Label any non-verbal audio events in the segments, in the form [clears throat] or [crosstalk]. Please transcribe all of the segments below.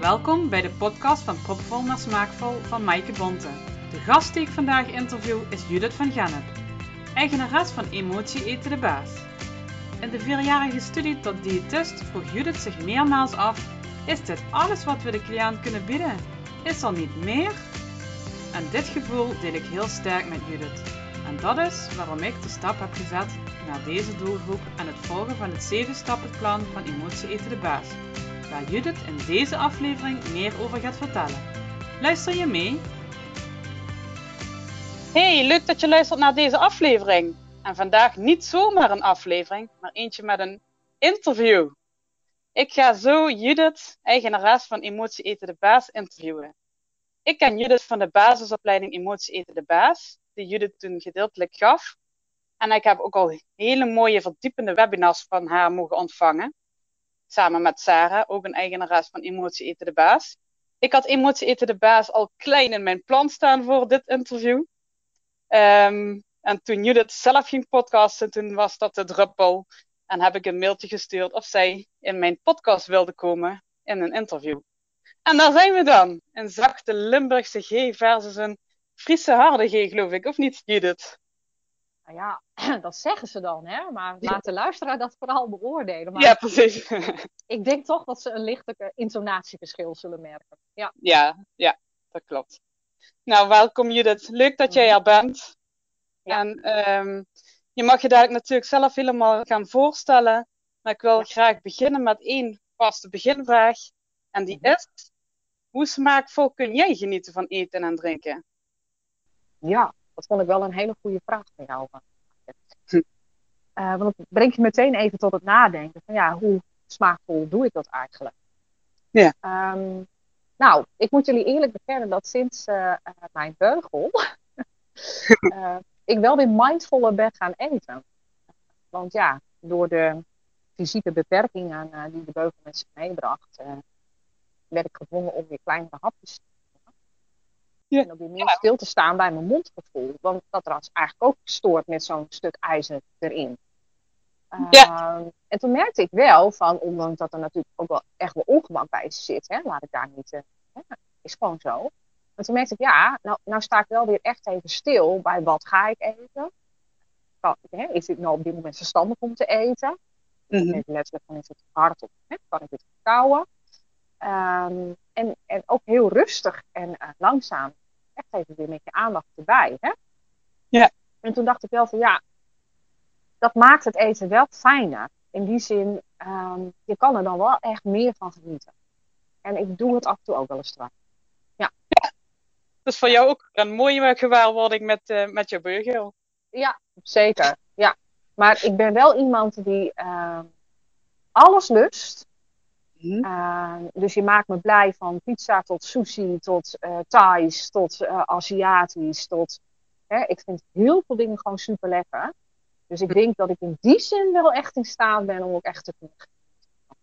Welkom bij de podcast van Propvol naar Smaakvol van Maaike Bonte. De gast die ik vandaag interview is Judith van Gennep, eigenares van Emotie Eten de Baas. In de vierjarige studie tot diëtist vroeg Judith zich meermaals af: is dit alles wat we de cliënt kunnen bieden? Is er niet meer? En dit gevoel deel ik heel sterk met Judith. En dat is waarom ik de stap heb gezet naar deze doelgroep en het volgen van het 7-stappenplan van Emotie Eten de Baas, waar Judith in deze aflevering meer over gaat vertellen. Luister je mee? Hey, leuk dat je luistert naar deze aflevering. En vandaag niet zomaar een aflevering, maar eentje met een interview. Ik ga zo Judith, eigenares van Emotie Eten de Baas, interviewen. Ik ken Judith van de basisopleiding Emotie Eten de Baas, die Judith toen gedeeltelijk gaf. En ik heb ook al hele mooie verdiepende webinars van haar mogen ontvangen. Samen met Sarah, ook een eigenares van Emotie Eten de Baas. Ik had Emotie Eten de Baas al klein in mijn plan staan voor dit interview. Um, en toen Judith zelf ging podcasten, toen was dat de druppel. En heb ik een mailtje gestuurd of zij in mijn podcast wilde komen in een interview. En daar zijn we dan. Een zachte Limburgse G versus een Friese harde G, geloof ik. Of niet, Judith? Nou ja, [clears throat] dat zeggen ze dan, hè? Maar laat de luisteraar dat vooral beoordelen. Maar ja, precies. [laughs] ik denk toch dat ze een lichte intonatieverschil zullen merken. Ja, ja, ja dat klopt. Nou, welkom Judith. Leuk dat jij er bent. Ja. En um, je mag je daar natuurlijk zelf helemaal gaan voorstellen. Maar ik wil graag beginnen met één vaste beginvraag. En die is: hoe smaakvol kun jij genieten van eten en drinken? Ja, dat vond ik wel een hele goede vraag van jou. Hm. Uh, want het brengt je meteen even tot het nadenken van ja, hoe smaakvol doe ik dat eigenlijk? Ja. Um, nou, ik moet jullie eerlijk bekennen dat sinds uh, mijn beugel uh, [laughs] [laughs] ik wel weer mindfuller ben gaan eten. Want ja, door de fysieke beperkingen die de beugel met zich meebracht, werd ik gedwongen om weer kleinere hapjes te ja. En ook weer meer stil te staan bij mijn mondgevoel. Want dat was eigenlijk ook gestoord met zo'n stuk ijzer erin. Ja. Uh, en toen merkte ik wel van, ondanks dat er natuurlijk ook wel echt wel ongemak bij zit, hè, laat ik daar niet, uh, is gewoon zo. En toen merkte ik, ja, nou, nou sta ik wel weer echt even stil bij wat ga ik eten. Kan, hè, is dit nou op dit moment verstandig om te eten? Mm -hmm. Letterlijk van is het hard of hè, kan ik het verkouden? Um, en, en ook heel rustig en uh, langzaam. Echt even weer met je aandacht erbij. Hè? Ja. En toen dacht ik wel van ja, dat maakt het eten wel fijner. In die zin, um, je kan er dan wel echt meer van genieten. En ik doe het af en toe ook wel eens terug. Ja. ja. Dat is voor jou ook een mooie gewaarwording met, uh, met je burger. Ja, zeker. Ja. Maar ik ben wel iemand die uh, alles lust. Mm. Uh, dus je maakt me blij van pizza tot sushi, tot uh, Thais, tot uh, Aziatisch, tot... Hè, ik vind heel veel dingen gewoon super lekker. Dus ik denk dat ik in die zin wel echt in staat ben om ook echt te kunnen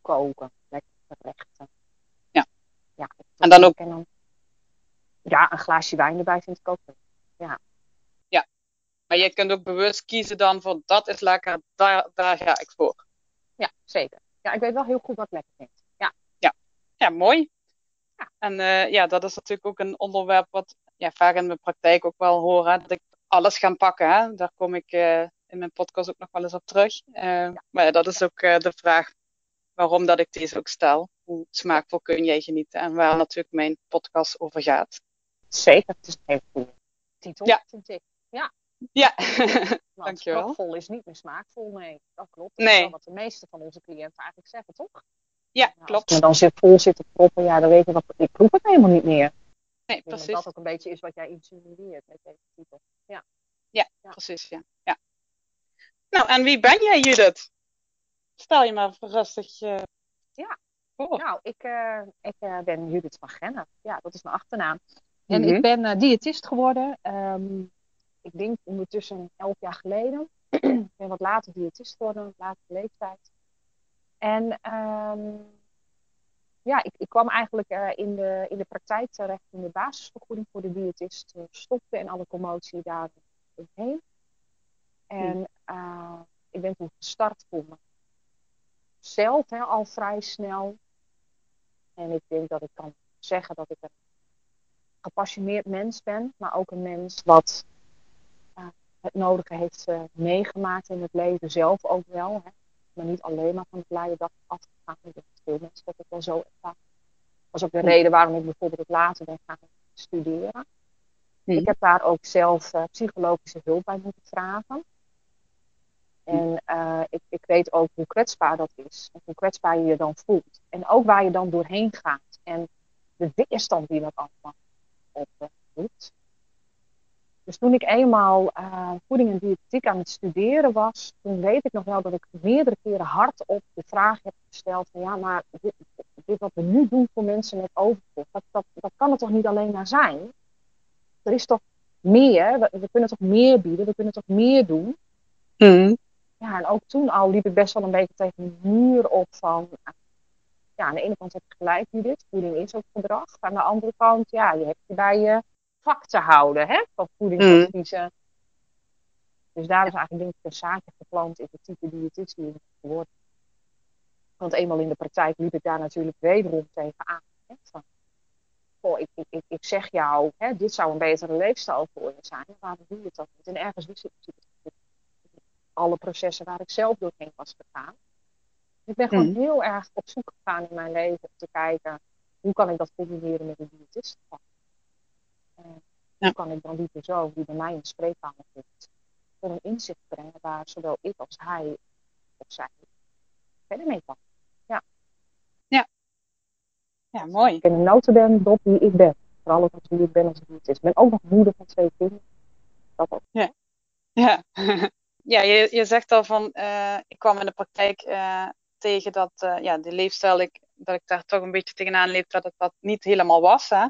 koken. Lekker gerechten. Ja. ja en dan ook... En dan, ja, een glaasje wijn erbij vind ik ook leuk. Ja. Ja. Maar je kunt ook bewust kiezen dan voor dat is lekker, daar, daar ga ik voor. Ja, zeker. Ja, ik weet wel heel goed wat lekker vind. Ja, mooi. En uh, ja, dat is natuurlijk ook een onderwerp wat ja, vaak in mijn praktijk ook wel horen. Dat ik alles ga pakken. Hè? Daar kom ik uh, in mijn podcast ook nog wel eens op terug. Uh, ja. Maar dat is ook de vraag waarom dat ik deze ook stel. Hoe smaakvol kun jij genieten? En waar natuurlijk mijn podcast over gaat. Zeker, het is een hele goede titel, ja. vind ik. Ja. Ja, Want [laughs] dankjewel. smaakvol is niet meer smaakvol, nee. Dat klopt. Dat nee. is wat de meeste van onze cliënten eigenlijk zeggen, toch? Ja, nou, klopt. Als je dan zit vol zit te proppen, ja, dan weet je dat ik proef het helemaal niet meer. Nee, precies. Dat dat ook een beetje is wat jij insinueert met deze titel. Ja. Ja, ja, precies. Ja. ja. Nou, en wie ben jij, Judith? Stel je maar rustig uh, ja. voor. Nou, ik, uh, ik uh, ben Judith van Gennep. Ja, dat is mijn achternaam. En mm -hmm. ik ben diëtist geworden. Um, ik denk ondertussen elf jaar geleden. [clears throat] ik ben wat later diëtist geworden, latere leeftijd. En um, ja, ik, ik, kwam eigenlijk uh, in, de, in de praktijk terecht in de basisvergoeding voor de diëtist. Stopte en alle commotie daar omheen. En uh, ik ben toen gestart voor mezelf, hè, al vrij snel. En ik denk dat ik kan zeggen dat ik een gepassioneerd mens ben, maar ook een mens wat uh, het nodige heeft uh, meegemaakt in het leven zelf ook wel. Hè. Maar niet alleen maar van de blije dag afgegaan. Ik denk dat veel mensen dat ook wel zo ervaren. Dat was ook de reden waarom ik bijvoorbeeld later ben gaan studeren. Mhm. Ik heb daar ook zelf uh, psychologische hulp bij moeten vragen. En uh, ik, ik, weet ook hoe kwetsbaar dat is. En hoe kwetsbaar je je dan voelt. En ook waar je dan doorheen gaat. En de weerstand die dat allemaal oproept. Dus toen ik eenmaal uh, voeding en diëtetiek aan het studeren was, toen weet ik nog wel dat ik meerdere keren hardop de vraag heb gesteld van ja, maar dit, dit wat we nu doen voor mensen met overgewicht, dat, dat, dat kan het toch niet alleen maar zijn? Er is toch meer, we, we kunnen toch meer bieden, we kunnen toch meer doen? Mm. Ja, en ook toen al liep ik best wel een beetje tegen een muur op van ja, aan de ene kant heb je gelijk, Judith, voeding is ook gedrag. Aan de andere kant, ja, je hebt je bij je vak te houden, hè, van voedingsadviezen. Mm. Dus daar is eigenlijk denk ik een zaadje geplant in het type diëtist die ik geworden. Want eenmaal in de praktijk liep ik daar natuurlijk wederom tegenaan. Hè, van, oh, ik, ik, ik, ik zeg jou, hè, dit zou een betere leefstijl voor je zijn. Waarom doe je het dan niet? En ergens wist ik natuurlijk alle processen waar ik zelf doorheen was gegaan. Ik ben gewoon mm. heel erg op zoek gegaan in mijn leven om te kijken hoe kan ik dat combineren met een diëtist. Hoe kan ik dan die persoon die bij mij in de spreekkamer zit, voor een inzicht brengen waar zowel ik als hij of zij verder mee kan. Ja. Ja. Ja, mooi. Ik ben een notenben dop wie ik ben. Vooral ook wie ik ben als diëtist. Ik ben ook nog moeder van twee kinderen. Dat ook. Ja. Ja. [laughs] ja, je, je zegt al van, uh, ik kwam in de praktijk uh, tegen dat uh, ja, de leefstijl, ik, dat ik daar toch een beetje tegenaan leef, dat het dat niet helemaal was. Hè?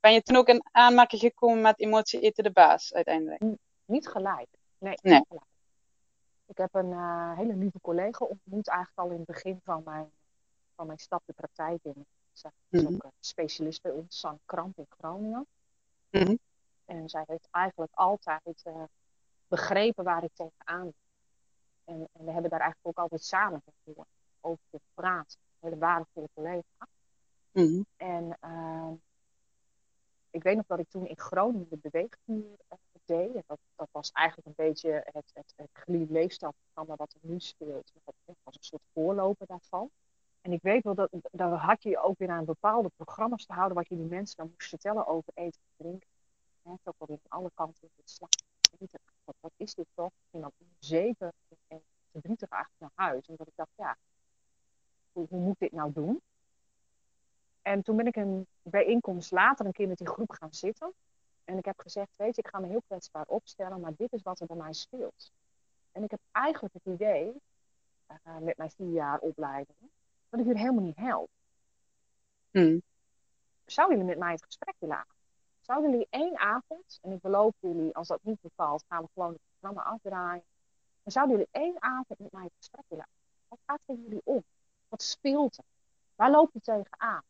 Ben je toen ook in aanmerking gekomen met emotie eten de baas uiteindelijk? Niet gelijk. Nee, nee. Niet gelijk. Ik heb een uh, hele lieve collega ontmoet eigenlijk al in het begin van mijn, van mijn stap de praktijk in. Zij is Mhm. ook een specialist bij ons, San Kramp in Groningen. Mhm. En zij heeft eigenlijk altijd uh, begrepen waar ik tegenaan liep. En, en we hebben daar eigenlijk ook altijd samen over te praten. Een hele waardevolle collega. Mhm. En uh, ik weet nog dat ik toen in Groningen de beweegvuur uh, deed. En dat, dat was eigenlijk een beetje het, het, het leefstijlprogramma wat er nu speelt. Dat was een soort voorloper daarvan. En ik weet wel dat daar had je ook weer aan bepaalde programma's te houden, wat je die mensen dan moest vertellen over eten en drinken. He, ook al weer van alle kanten het slag. Wat, wat is dit toch? Ik ging dan zeker en verdrietig eigenlijk naar huis. Omdat ik dacht, ja, hoe, hoe moet ik dit nou doen? En toen ben ik een bijeenkomst later een keer met die groep gaan zitten. En ik heb gezegd, weet je, ik ga me heel kwetsbaar opstellen, maar dit is wat er bij mij speelt. En ik heb eigenlijk het idee, uh, met mijn vier jaar opleiding, dat ik jullie helemaal niet help. Hmm. Zouden jullie met mij het gesprek willen aan? Zouden jullie één avond, en ik beloof jullie, als dat niet bevalt, gaan we gewoon het programma afdraaien. Dan zouden jullie één avond met mij het gesprek willen aan? Wat gaat er jullie om? Wat speelt er? Waar loop je tegenaan?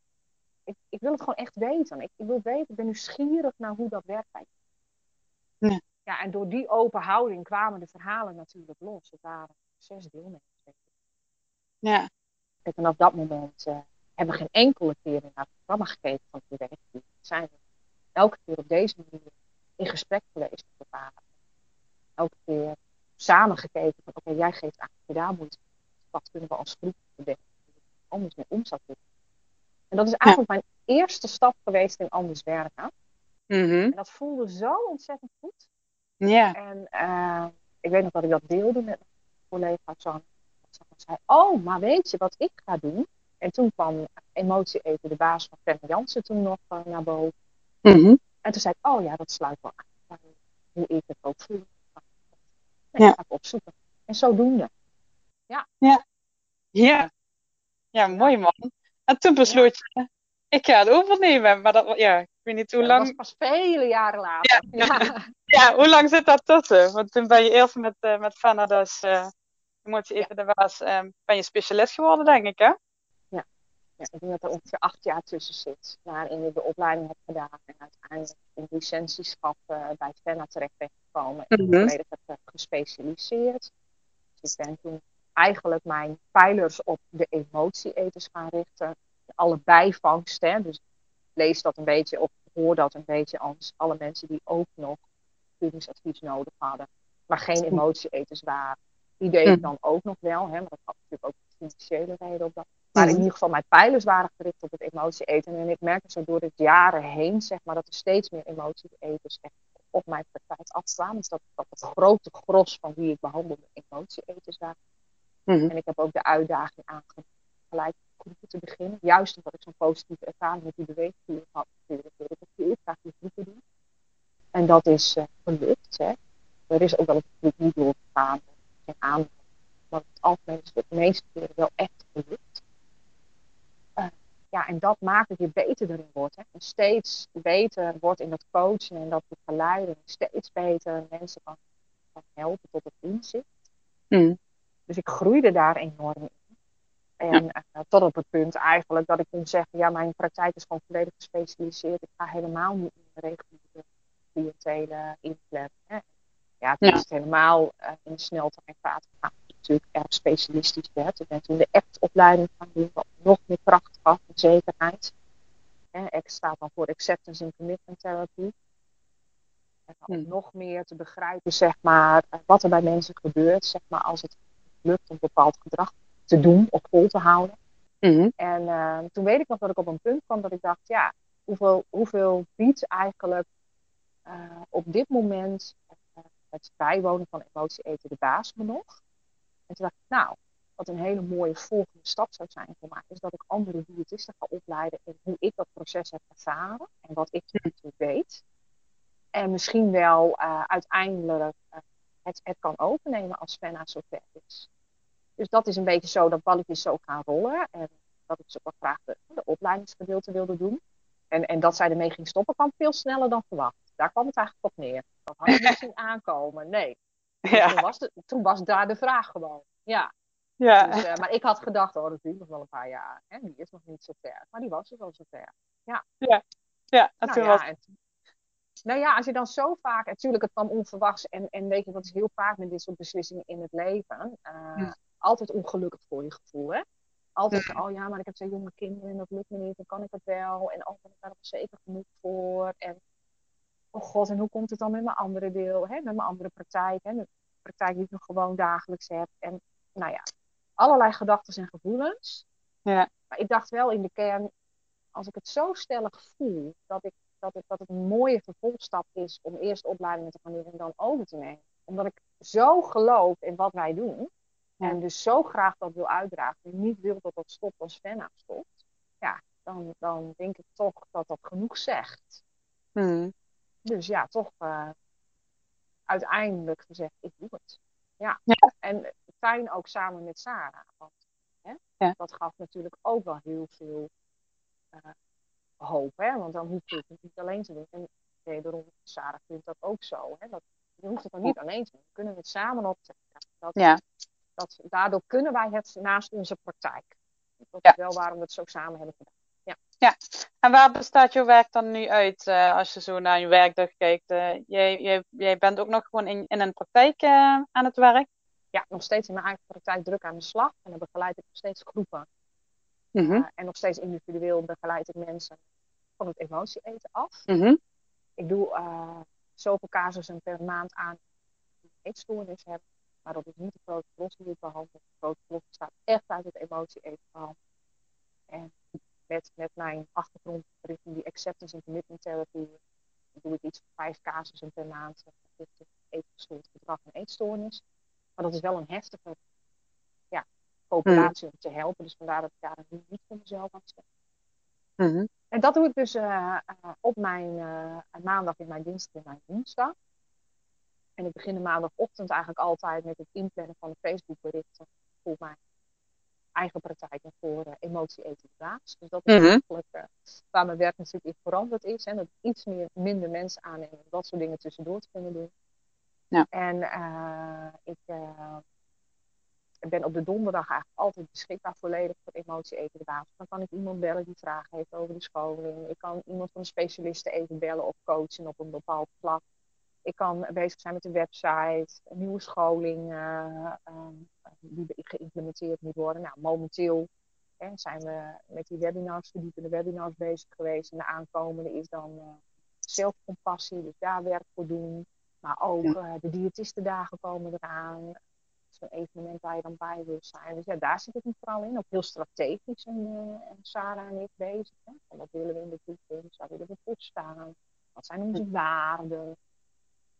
Ik, ik wil het gewoon echt weten. Ik, ik wil weten, ik ben nieuwsgierig naar hoe dat werkt bij je. Ja. ja, en door die open houding kwamen de verhalen natuurlijk los. Het waren zes deelnemers. Ja. En vanaf dat moment uh, hebben we geen enkele keer naar het programma gekeken van de werkgroep. Zijn we elke keer op deze manier in gesprek geweest met elkaar. Elke keer samen gekeken van oké, okay, jij geeft aan je daar moeite Wat kunnen we als groep bedenken? Anders mee om zou kunnen. En dat is eigenlijk ja. mijn eerste stap geweest in anders werken. Mm -hmm. En dat voelde zo ontzettend goed. Ja. En uh, ik weet nog dat ik dat deelde met mijn collega Jan. zei, oh, maar weet je wat ik ga doen? En toen kwam emotie even de baas van Femme Jansen toen nog uh, naar boven. Mm -hmm. En toen zei ik, oh ja, dat sluit wel aan. Hoe ik het ook voel. En ja. dat ga ik opzoeken. En zodoende. Ja. Ja. Ja. Ja, mooi man. En toen besloot ja. je, ik ga het overnemen. Maar dat, ja, ik weet niet hoe lang. Dat was pas vele jaren later. Ja. Ja. [laughs] hoe lang zit dat tussen? Want toen ben je eerst met, uh, met Fenna, dus uh, moet je even de uh, ben je specialist geworden, denk ik, hè? Ja. ja, ik denk dat er ongeveer acht jaar tussen zit. Waarin ik de opleiding heb gedaan en uiteindelijk in licentieschap uh, bij Fenna terecht ben gekomen. En Mhm. volledig heb gespecialiseerd. Dus ik ben toen eigenlijk mijn pijlers op de emotie-eters gaan richten. alle bijvangsten. Dus lees dat een beetje of hoor dat een beetje als alle mensen die ook nog voedingsadvies nodig hadden, maar geen emotieeters waren. Die deed ik hm. dan ook nog wel, hè, maar dat had natuurlijk ook financiële reden op dat. Maar in hm. ieder geval, mijn pijlers waren gericht op het emotie-eten. En ik merkte zo door de jaren heen, zeg maar, dat er steeds meer emotie-eters echt op mijn praktijk afkwamen. Dus dat, dat het grote gros van wie ik behandelde emotie-eters waren. Mhm. En ik heb ook de uitdaging aangenomen gelijk groepen te beginnen. Juist omdat ik zo'n positieve ervaring met die beweging had. Natuurlijk wil ik het heel graag die groepen doen. En dat is uh, gelukt. Hè. Er is ook wel een groep niet doorgegaan. Geen aandacht. Maar het algemeen is het de meeste keren wel echt gelukt. Uh, ja, en dat maakt dat je beter erin wordt. Hè. En steeds beter wordt in dat coachen en dat begeleiden. Steeds beter mensen kan, kan helpen tot het inzicht. Mm. Dus ik groeide daar enorm in. En uh, tot op het punt eigenlijk dat ik kon zeggen, ja, mijn praktijk is gewoon volledig gespecialiseerd. Ik ga helemaal niet in de reguliere cliëntelen inplannen. Hè. Ja, het is helemaal uh, in de sneltreinvaart gegaan. Natuurlijk erg specialistisch werd. Ik ben toen de ACT-opleiding gaan doen, wat nog meer kracht gaf en zekerheid. ACT staat dan voor Acceptance and Commitment Therapy. En om hmm. nog meer te begrijpen, zeg maar, eh, wat er bij mensen gebeurt, zeg maar, als het lukt om bepaald gedrag te doen of vol te houden. Mhm. En uh, toen weet ik nog dat ik op een punt kwam dat ik dacht, ja, hoeveel, hoeveel biedt eigenlijk uh, op dit moment uh, het bijwonen van emotie eten de baas me nog? En toen dacht ik, nou, wat een hele mooie volgende stap zou zijn voor mij, is dat ik andere diëtisten ga opleiden in hoe ik dat proces heb ervaren en wat ik ertoe weet. En misschien wel uiteindelijk het, het kan overnemen als Fenna zover is. Dus dat is een beetje zo dat balletjes zo gaan rollen. En dat ik zo wel graag de, de opleidingsgedeelte wilde doen. En, en dat zij ermee ging stoppen kwam veel sneller dan verwacht. Daar kwam het eigenlijk op neer. Dat had ik niet [laughs] zien aankomen. Nee. Dus ja. Toen, was de, toen was daar de vraag gewoon. Ja. ja. Dus, uh, maar ik had gedacht, oh, dat duurt nog wel een paar jaar. Hè? Die is nog niet zo ver. Maar die was er wel zo ver. Ja. Ja. Ja, en nou, ja, was... en, nou ja, als je dan zo vaak, natuurlijk, het kwam onverwachts. En, en weet je, dat is heel vaak met dit soort beslissingen in het leven. Uh, altijd ongelukkig voor je gevoel. Hè? Altijd, oh ja, maar ik heb twee jonge kinderen en dat lukt me niet, dan kan ik het wel. En oh, ben ik daar zeker genoeg voor. En oh god, en hoe komt het dan met mijn andere deel, hè? met mijn andere praktijk, hè? de praktijk die ik nog gewoon dagelijks heb. En nou ja, allerlei gedachten en gevoelens. Ja. Maar ik dacht wel in de kern, als ik het zo stellig voel, dat, ik, dat, het, dat het een mooie vervolgstap is om eerst opleidingen te gaan doen en dan over te nemen. Omdat ik zo geloof in wat wij doen, en dus zo graag dat wil uitdragen en niet wil dat dat stopt als Fenna stopt. Ja, dan, dan denk ik toch dat dat genoeg zegt. Hmm. Dus ja, toch uh, uiteindelijk gezegd, ik doe het. Ja. En fijn ook samen met Sarah. Want hè, ja. dat gaf natuurlijk ook wel heel veel uh, hoop. Hè? Want dan hoef je het niet alleen te doen. En wederom, Sarah vindt dat ook zo. Hè? Dat, je hoeft het dan niet alleen te doen. We kunnen het samen optrekken. Dat, ja dat, daardoor kunnen wij het naast onze praktijk. Dat is wel waarom we het zo samen hebben gedaan. Ja. ja, en waar bestaat jouw werk dan nu uit uh, als je zo naar je werkdag kijkt? Uh, jij, jij, jij bent ook nog gewoon in, in een praktijk uh, aan het werk? Ja, nog steeds in mijn eigen praktijk druk aan de slag. En dan begeleid ik nog steeds groepen. Mm -hmm. en nog steeds individueel begeleid ik mensen van het emotie eten af. Mm -hmm. Ik doe zoveel casussen per maand aan die eetstoornis hebben. Maar dat is niet de grote los die ik behandel. De grote los bestaat echt uit het emotie even behandelen. En met, met mijn achtergrond richting die acceptance and commitment therapy doe ik iets van vijf casussen per maand richting eetgestoord gedrag en eetstoornis. Maar dat is wel een heftige populatie om te helpen. Dus vandaar dat ik daar nu niet voor mezelf aan stel. Mm En dat doe ik dus uh, uh, op mijn uh, maandag in mijn dinsdag en mijn woensdag. En ik begin de maandagochtend eigenlijk altijd met het inplannen van de Facebookberichten voor mijn eigen praktijk en voor uh, emotie eten Dus dat is mm eigenlijk waar mijn werk natuurlijk in veranderd is. En dat iets meer, minder mensen aannemen om dat soort dingen tussendoor te kunnen doen. Ja. En uh, ik ben op de donderdag eigenlijk altijd beschikbaar volledig voor emotie eten de basis. Dan kan ik iemand bellen die vragen heeft over de scholing. Ik kan iemand van de specialisten even bellen of coachen op een bepaald vlak. Ik kan bezig zijn met de website, een nieuwe scholing uh, uh, die geïmplementeerd moet worden. Nou, momenteel hè, zijn we met die webinars, verdiepende webinars bezig geweest. En de aankomende is dan uh, zelfcompassie, dus daar werk voor doen. Maar ook uh, de diëtistendagen komen eraan. Zo'n evenement waar je dan bij wil zijn. Dus ja, daar zit het niet vooral in. Ook heel strategisch en, uh, en Sarah en ik bezig. Hè. wat willen we in de toekomst? Waar willen we voor staan? Wat zijn onze waarden?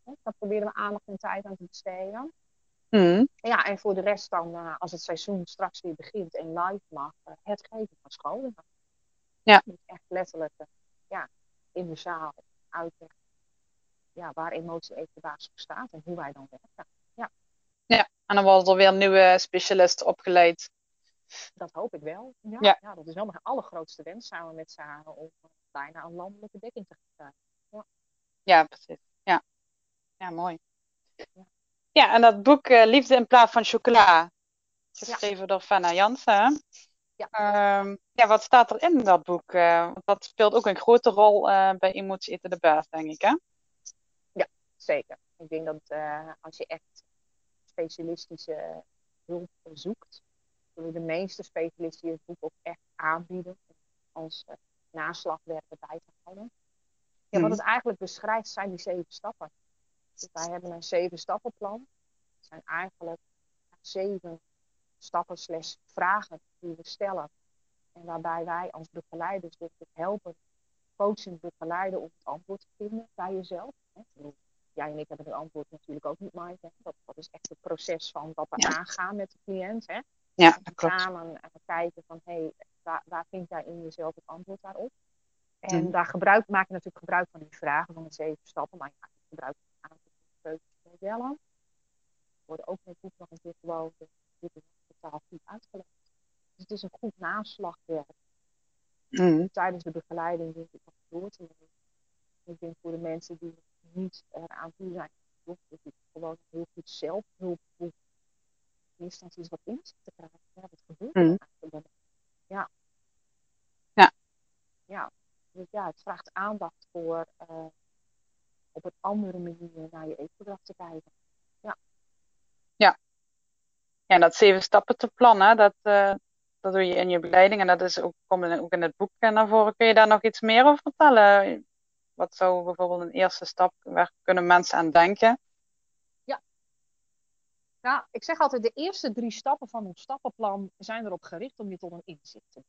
Daar proberen we aandacht en tijd aan te besteden. Mm. Ja, en voor de rest dan, uh, als het seizoen straks weer begint en live mag, uh, het geven van scholen. Ja. Dus echt letterlijk ja, in de zaal uitleggen ja, waar emotie even voor staat en hoe wij dan werken. Ja. En dan worden er weer nieuwe specialisten opgeleid. Dat hoop ik wel. Ja, ja. ja dat is wel mijn allergrootste wens samen met Sarah om bijna een landelijke dekking te krijgen. Ja. ja, precies. Ja, ja mooi. Ja. Ja, en dat boek uh, Liefde in plaats van chocola. Geschreven door Fana Jansen. Ja. Um, ja, wat staat er in dat boek? Uh, want dat speelt ook een grote rol uh, bij Emotie Eten de Baas, denk ik, hè? Ja, zeker. Ik denk dat als je echt specialistische hulp zoekt, zullen de meeste specialisten je het boek ook echt aanbieden als naslagwerk bij te houden. Ja, wat hmm. het eigenlijk beschrijft zijn die zeven stappen. Dus wij hebben een zeven stappenplan. Het zijn eigenlijk zeven stappen slash vragen die we stellen. En waarbij wij als begeleiders dus helpen, coachen, begeleiden om het antwoord te vinden bij jezelf. Jij en ik hebben het antwoord natuurlijk ook niet, Mike. Dat, dat is echt het proces van dat we aangaan met de cliënt. Hè? Ja, dat klopt. Samen en kijken van, hé, hey, waar, waar vind jij in jezelf het antwoord daarop? En daar gebruik, maak je natuurlijk gebruik van die vragen van de zeven stappen, maar je maakt gebruik van modellen. Worden ook met boek nog een keer gewoon dit is totaal goed uitgelegd. Dus het is een goed naslagwerk. Mm. Tijdens de begeleiding denk ik nog door te nemen. Ik denk voor de mensen die niet eraan toe zijn, dat het gewoon heel goed zelfhulpboek. In eerste instantie is wat inzicht te krijgen. Ja, wat gebeurt er mm. eigenlijk? Ja. Ja. Ja. Dus ja, het vraagt aandacht voor uh, op een andere manier naar je eetgedrag te kijken. Ja. Ja. Ja, dat zeven stappen te plannen, dat, uh, dat doe je in je begeleiding en dat is ook, komt ook in het boek naar voren. Kun je daar nog iets meer over vertellen? Wat zou bijvoorbeeld een eerste stap, waar kunnen mensen aan denken? Ja. Nou, ik zeg altijd, de eerste drie stappen van ons stappenplan zijn erop gericht om je tot een inzicht te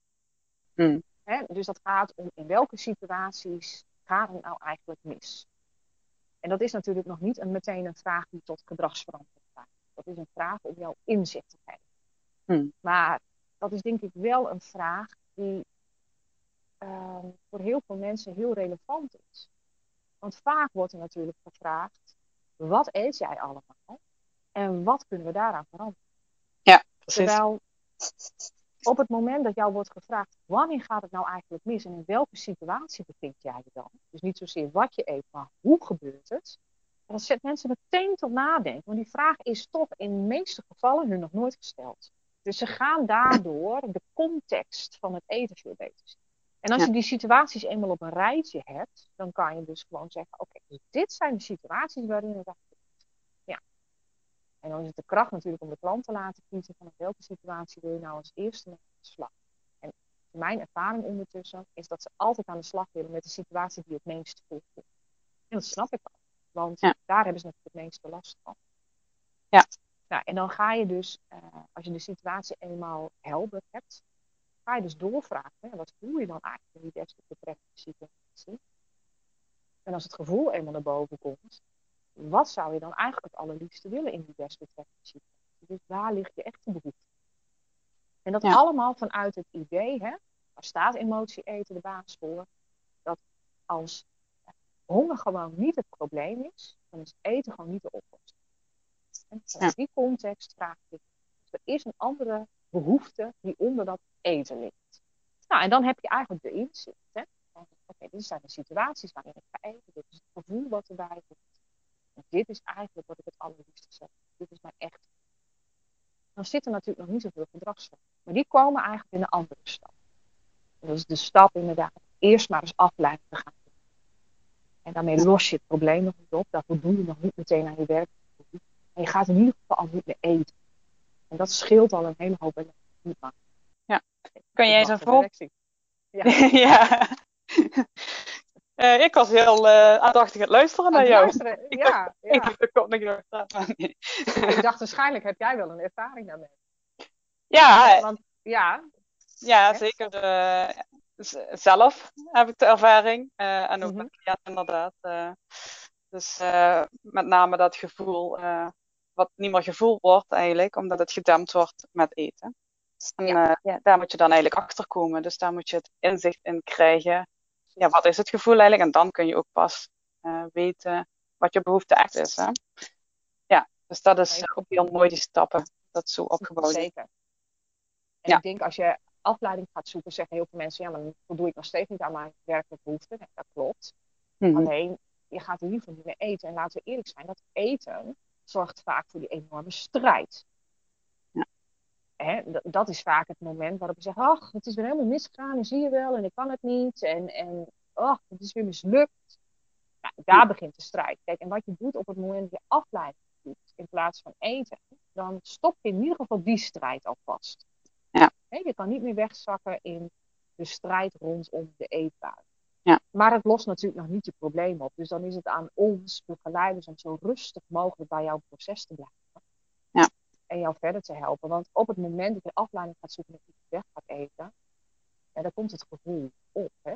hmm. dus dat gaat om in welke situaties gaat het nou eigenlijk mis? En dat is natuurlijk nog niet een, meteen een vraag die tot gedragsverandering leidt. Dat is een vraag om jouw inzicht te. Hmm. Maar dat is denk ik wel een vraag die uh, voor heel veel mensen heel relevant is. Want vaak wordt er natuurlijk gevraagd: wat eet jij allemaal? En wat kunnen we daaraan veranderen? Ja, precies. Terwijl op het moment dat jou wordt gevraagd, wanneer gaat het nou eigenlijk mis en in welke situatie bevind jij je dan? Dus niet zozeer wat je eet, maar hoe gebeurt het? En dat zet mensen meteen tot nadenken, want die vraag is toch in de meeste gevallen hun nog nooit gesteld. Dus ze gaan daardoor de context van het eten veel beter zien. En als je die situaties eenmaal op een rijtje hebt, dan kan je dus gewoon zeggen: Oké, dus dit zijn de situaties waarin het en dan is het de kracht natuurlijk om de klant te laten kiezen van welke situatie wil je nou als eerste mee aan de slag. En mijn ervaring ondertussen is dat ze altijd aan de slag willen met de situatie die het meest voorkomt. En dat snap ik ook. Want daar hebben ze natuurlijk het meeste last van. Ja. Nou, en dan ga je dus, uh, als je de situatie eenmaal helder hebt, ga je dus doorvragen. Hè, wat voel je dan eigenlijk in die beste betreffende situatie? En als het gevoel eenmaal naar boven komt, wat zou je dan eigenlijk het allerliefste willen in die desbetreffende situatie? Dus waar ligt je echte behoefte? En dat allemaal vanuit het idee, hè, waar staat emotie eten de baas voor, dat als honger gewoon niet het probleem is, dan is eten gewoon niet de oplossing. En in die context vraag ik, er is een andere behoefte die onder dat eten ligt. Nou, en dan heb je eigenlijk de inzicht. Oké, dit zijn de situaties waarin ik ga eten, dit is het gevoel wat erbij komt dit is eigenlijk wat ik het allerliefste zeg. Dit is mijn echt. Dan zit er natuurlijk nog niet zoveel gedragsvormen. Maar die komen eigenlijk in de andere stap. dat is de stap inderdaad. Eerst maar eens afleiden te gaan. En daarmee los je het probleem nog niet op. Daarvoor doe je nog niet meteen aan je werk. En je gaat in ieder geval al niet meer eten. En dat scheelt al een hele hoop Ja. Kun jij eens een voorbeeld? [laughs] Ja. ja. [laughs] Eh, ik was heel eh, aandachtig aan het luisteren naar jou. luisteren, [laughs] ja, Ik ja. dacht, nee. Ik dacht waarschijnlijk heb jij wel een ervaring daarmee. Ja, Want ja, ja, zeker. eh, zelf heb ik de ervaring. eh, en ook Mhm. met cliënten inderdaad. eh. dus eh, met name dat gevoel, eh, wat niet meer gevoeld wordt eigenlijk, omdat het gedempt wordt met eten. En Ja. eh, ja, daar moet je dan eigenlijk achter komen. Dus daar moet je het inzicht in krijgen. Ja, wat is het gevoel eigenlijk? En dan kun je ook pas eh, weten wat je behoefte echt is. Hè? Ja, dus dat is ook heel mooi, die stappen. Dat zo opgebouwd is. zeker. En Ja. ik denk als je afleiding gaat zoeken, zeggen heel veel mensen, ja, maar dan voldoe ik nog steeds niet aan mijn werkelijke behoeften. Nee, dat klopt. Mhm. Alleen, je gaat in ieder geval niet meer eten. En laten we eerlijk zijn, dat eten zorgt vaak voor die enorme strijd. Ja. Hè, dat is vaak het moment waarop je zegt, ach, het is weer helemaal misgegaan, en zie je wel, en ik kan het niet. En, en ach, het is weer mislukt. Nou, daar begint de strijd. Kijk, en wat je doet op het moment dat je afleiding doet, in plaats van eten, dan stop je in ieder geval die strijd alvast. Ja. Hè, je kan niet meer wegzakken in de strijd rondom de eetbui. Maar het lost natuurlijk nog niet je probleem op. Dus dan is het aan ons begeleiders om zo rustig mogelijk bij jouw proces te blijven. Ja. En jou verder te helpen. Want op het moment dat je afleiding gaat zoeken en iets weg gaat eten, ja, dan komt het gevoel op. Hè?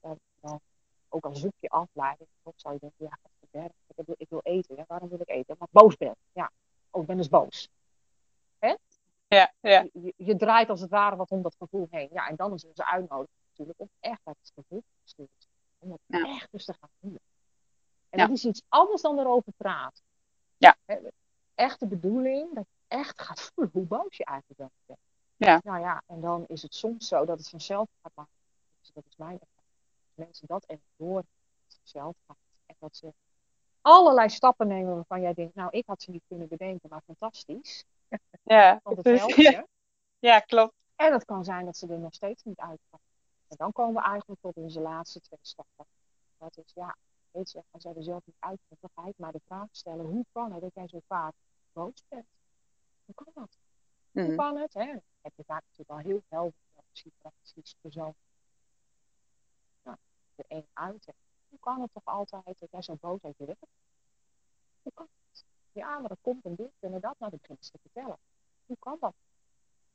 Dan, dan, ook al zoek je afleiding, dan zal je denken, ja, ik wil, ik wil eten. Ja, waarom wil ik eten? Omdat ik boos ben. Ja, oh, ik ben dus boos. Ja, ja, Je, je- je draait als het ware wat om dat gevoel heen. Ja, en dan is onze uitnodiging natuurlijk om echt naar het gevoel te sturen. Om het Ja. echt dus te gaan voelen. En Ja. dat is iets anders dan erover praten. Ja. Echt de bedoeling dat je echt gaat voelen hoe boos je eigenlijk bent. Ja. Nou ja, en dan is het soms zo dat het vanzelf gaat maken. Dus dat is mijn ervaring. Dat mensen dat even door dat het vanzelf gaat. En dat ze allerlei stappen nemen waarvan jij denkt, nou, ik had ze niet kunnen bedenken, maar fantastisch. ja. Want het precies. helpt je. [laughs] Ja, klopt. En het kan zijn dat ze er nog steeds niet uitkomen. En dan komen we eigenlijk tot onze laatste twee stappen. Dat is, ja, weet je, als jij er zelf niet dan ik maar de vraag stellen, hoe kan het dat jij zo vaak boos bent? Hoe kan dat? Hoe Mhm. kan het? Hè? Heb je vaak natuurlijk al heel helder situaties, persoon. Nou, de een uit. Hoe kan het toch altijd dat jij zo boos uit je werk? Hoe kan het? Ja, maar dat komt en dit en dat. Nou, dat begint ze te vertellen. Hoe kan dat?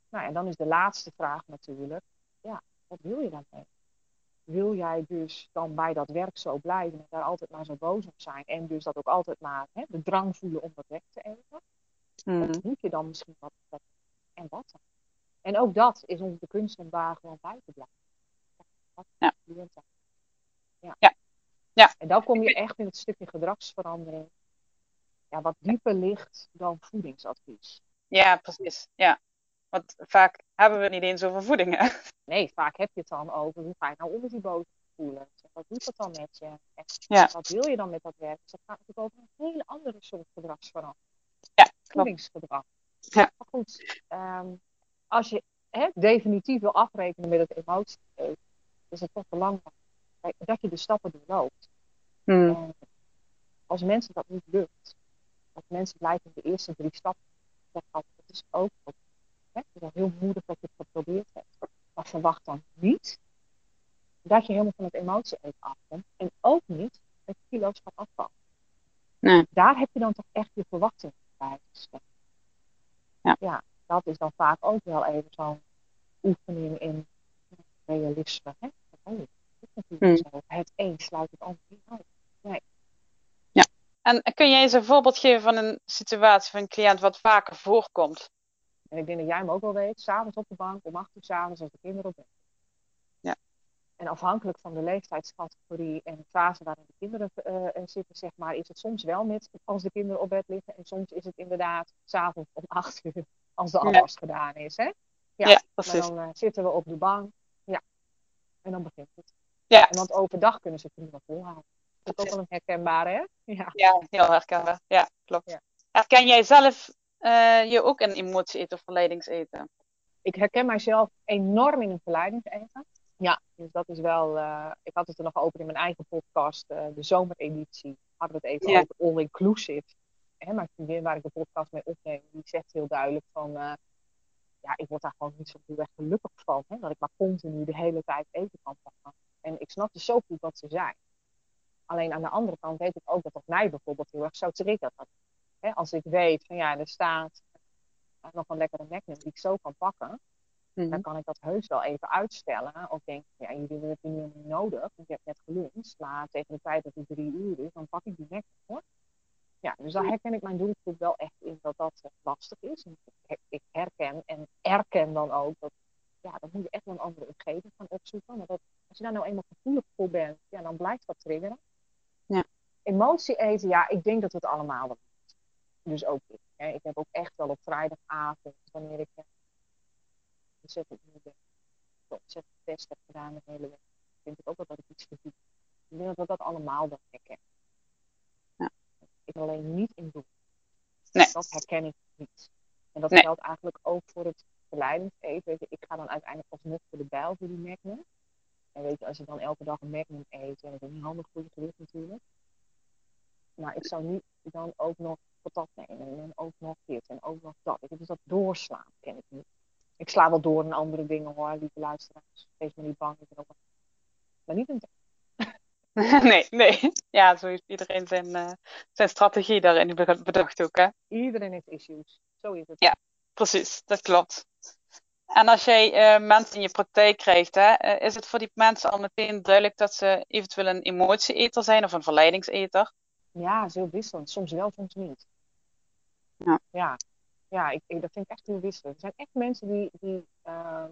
Nou, en dan is de laatste vraag natuurlijk, ja, wat wil je daarmee? Wil jij dus dan bij dat werk zo blijven en daar altijd maar zo boos op zijn en dus dat ook altijd maar hè, de drang voelen om dat weg te eten? Of moet je dan misschien wat, en wat dan? En ook dat is onze kunst om daar gewoon bij te blijven. Wat Ja. Ja. Ja. Ja. En dan kom je echt in het stukje gedragsverandering, ja, wat dieper ligt dan voedingsadvies. Ja, precies. Ja. Want vaak hebben we het niet eens over voeding. Hè? Nee, vaak heb je het dan over hoe ga je nou onder die boot voelen. Wat doet dat dan met je? En Ja. wat wil je dan met dat werk? Dus dat gaat natuurlijk over een hele andere soort gedragsverandering. Ja, klopt. Voedingsgedrag. Ja. Maar goed, ehm, als je hè, definitief wil afrekenen met het emotie, is het toch belangrijk dat je de stappen doorloopt. En als mensen dat niet lukt, als mensen blijven de eerste drie stappen, het is ook ook, hè, het is wel heel moedig dat je het geprobeerd hebt. Maar verwacht dan niet dat je helemaal van het emotie even afkomt. En ook niet dat je kilo's gaat afvallen. Nee. Daar heb je dan toch echt je verwachtingen bij gesteld. Ja. dat is dan vaak ook wel even zo'n oefening in realisme. Hè? Dat is natuurlijk zo. Het een sluit het ander niet uit. En kun jij eens een voorbeeld geven van een situatie van een cliënt wat vaker voorkomt? En ik denk dat jij hem ook wel weet, s'avonds op de bank, om acht uur s'avonds als de kinderen op bed. Ja. En afhankelijk van de leeftijdscategorie en de fase waarin de kinderen eh, eh, zitten, zeg maar, is het soms wel met als de kinderen op bed liggen. En soms is het inderdaad s'avonds om acht uur als de Ja. afwas gedaan is. Hè? Ja, precies. dan eh, zitten we op de bank. Ja. En dan begint het. Ja. En want overdag kunnen ze prima volhouden. Dat is ook wel een herkenbare, hè? Ja. Ja, heel herkenbaar. Ja, klopt. Ja. Herken jij zelf eh, je ook in emotie eten of verleidingseten? ik herken mijzelf enorm in een verleidingseten. Ja, dus dat is wel. eh, ik had het er nog over in mijn eigen podcast, eh, de zomereditie. Hadden we het even over all-inclusive. Maar vriendin waar ik de podcast mee opneem, die zegt heel duidelijk van. ja, ik word daar gewoon niet zo heel erg gelukkig van. Hè, dat ik maar continu de hele tijd eten kan pakken. En ik snap dus zo goed wat ze zijn. Alleen aan de andere kant weet ik ook dat dat mij bijvoorbeeld heel erg zou triggeren. Hè, als ik weet van ja, er staat nog een lekkere magnum die ik zo kan pakken. Dan mhm. kan ik dat heus wel even uitstellen. Of denk, ja, jullie hebben het nu niet nodig. Want je hebt net geluncht. Maar tegen de tijd dat het drie uur is, dan pak ik die magnum hoor. Ja, dus daar herken ik mijn doelgroep wel echt in dat dat eh, lastig is. Ik herken en erken dan ook dat, ja, dan moet je echt wel een andere omgeving gaan opzoeken. Maar dat, als je daar nou eenmaal gevoelig voor bent, ja, dan blijft dat triggeren. Ja. Emotie eten, ja, ik denk dat we het allemaal wel Dus ook ik. Hè. Ik heb ook echt wel op vrijdagavond, wanneer ik eh, ontzettend moe ontzettend test heb gedaan de hele week, vind ik ook wel dat ik iets verdien. Ik denk dat we dat allemaal wel herkennen. Ja. Ik alleen niet in doen. Nee. Dat herken ik niet. En dat geldt eigenlijk ook voor het verleidingseten. Ik ga dan uiteindelijk alsnog voor de bijl voor die magnum. En weet je, als je dan elke dag een magnum eet, dan is dat niet handig voor je gewicht natuurlijk. Maar ik zou niet dan ook nog nemen en ook nog dit en ook nog dat. Dus dat doorslaan ken ik niet. Ik sla wel door in andere dingen hoor, lieve luisteraars. Wees me niet bang. Ik ben Maar niet een [laughs] nee, nee. Ja, zo heeft iedereen zijn, uh, zijn strategie daarin bedacht ook, hè? Iedereen heeft issues. Zo is het. Ja, precies. Dat klopt. En als jij uh, mensen in je praktijk krijgt, hè, uh, is het voor die mensen al meteen duidelijk dat ze eventueel een emotieeter zijn of een verleidingseter? Ja, zo wisselend. Soms wel, soms niet. Ja. Ja, ja ik, ik, dat vind ik echt heel wisselend. Er zijn echt mensen die, die uh,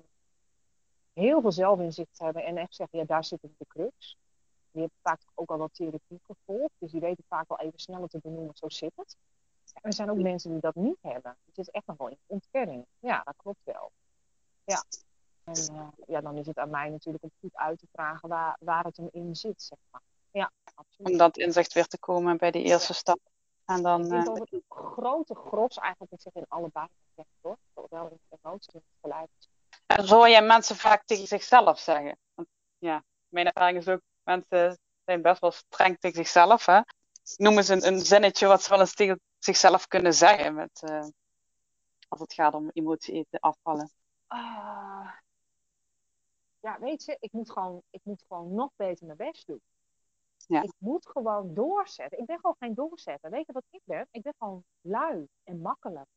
heel veel zelfinzicht hebben en echt zeggen, ja, daar zit de crux. Die hebben vaak ook al wat therapie gevolgd, dus die weten vaak wel even sneller te benoemen, zo zit het. Er zijn ook mensen die dat niet hebben. Het is echt nog wel in ontkenning. Ja, dat klopt wel. Ja. En uh, ja, dan is het aan mij natuurlijk om goed uit te vragen waar, waar het hem in zit, zeg maar. Ja, absoluut. Om dat inzicht weer te komen bij die eerste stap. En dan, ik denk dat het grote gros eigenlijk ik zeg in allebei hoor. Zowel in de emotie het geluid. En zo hoor jij mensen vaak tegen zichzelf zeggen. Want, ja, mijn ervaring is ook, mensen zijn best wel streng tegen zichzelf. Hè? Noemen ze een, een zinnetje wat ze wel eens tegen zichzelf kunnen zeggen. Met, uh, als het gaat om emotie eten afvallen. Uh, ja, weet je, ik moet, gewoon, ik moet gewoon nog beter mijn best doen. Ja. Ik moet gewoon doorzetten. Ik ben gewoon geen doorzetter. Weet je wat ik ben? Ik ben gewoon lui en makkelijk.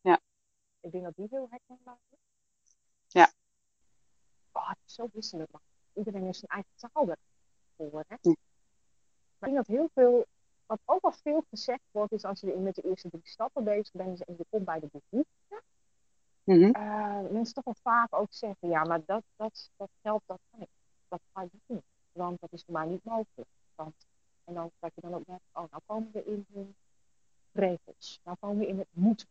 Ja. Ik denk dat die heel herkenbaar is. Ja. Oh, het is zo wisselend. Iedereen heeft zijn eigen taal ervoor. Hè? Ja. Maar ik denk dat heel veel, wat ook al veel gezegd wordt, is als je met de eerste drie stappen bezig bent en je komt bij de behoefte. Mm -hmm. mensen toch wel vaak ook zeggen, ja, maar dat, dat, dat geldt, dat kan ik. Dat ga ik niet want dat is voor mij niet mogelijk. Want, en dan krijg je dan ook net, oh, nou komen we in de regels. Nou komen we in het moeten.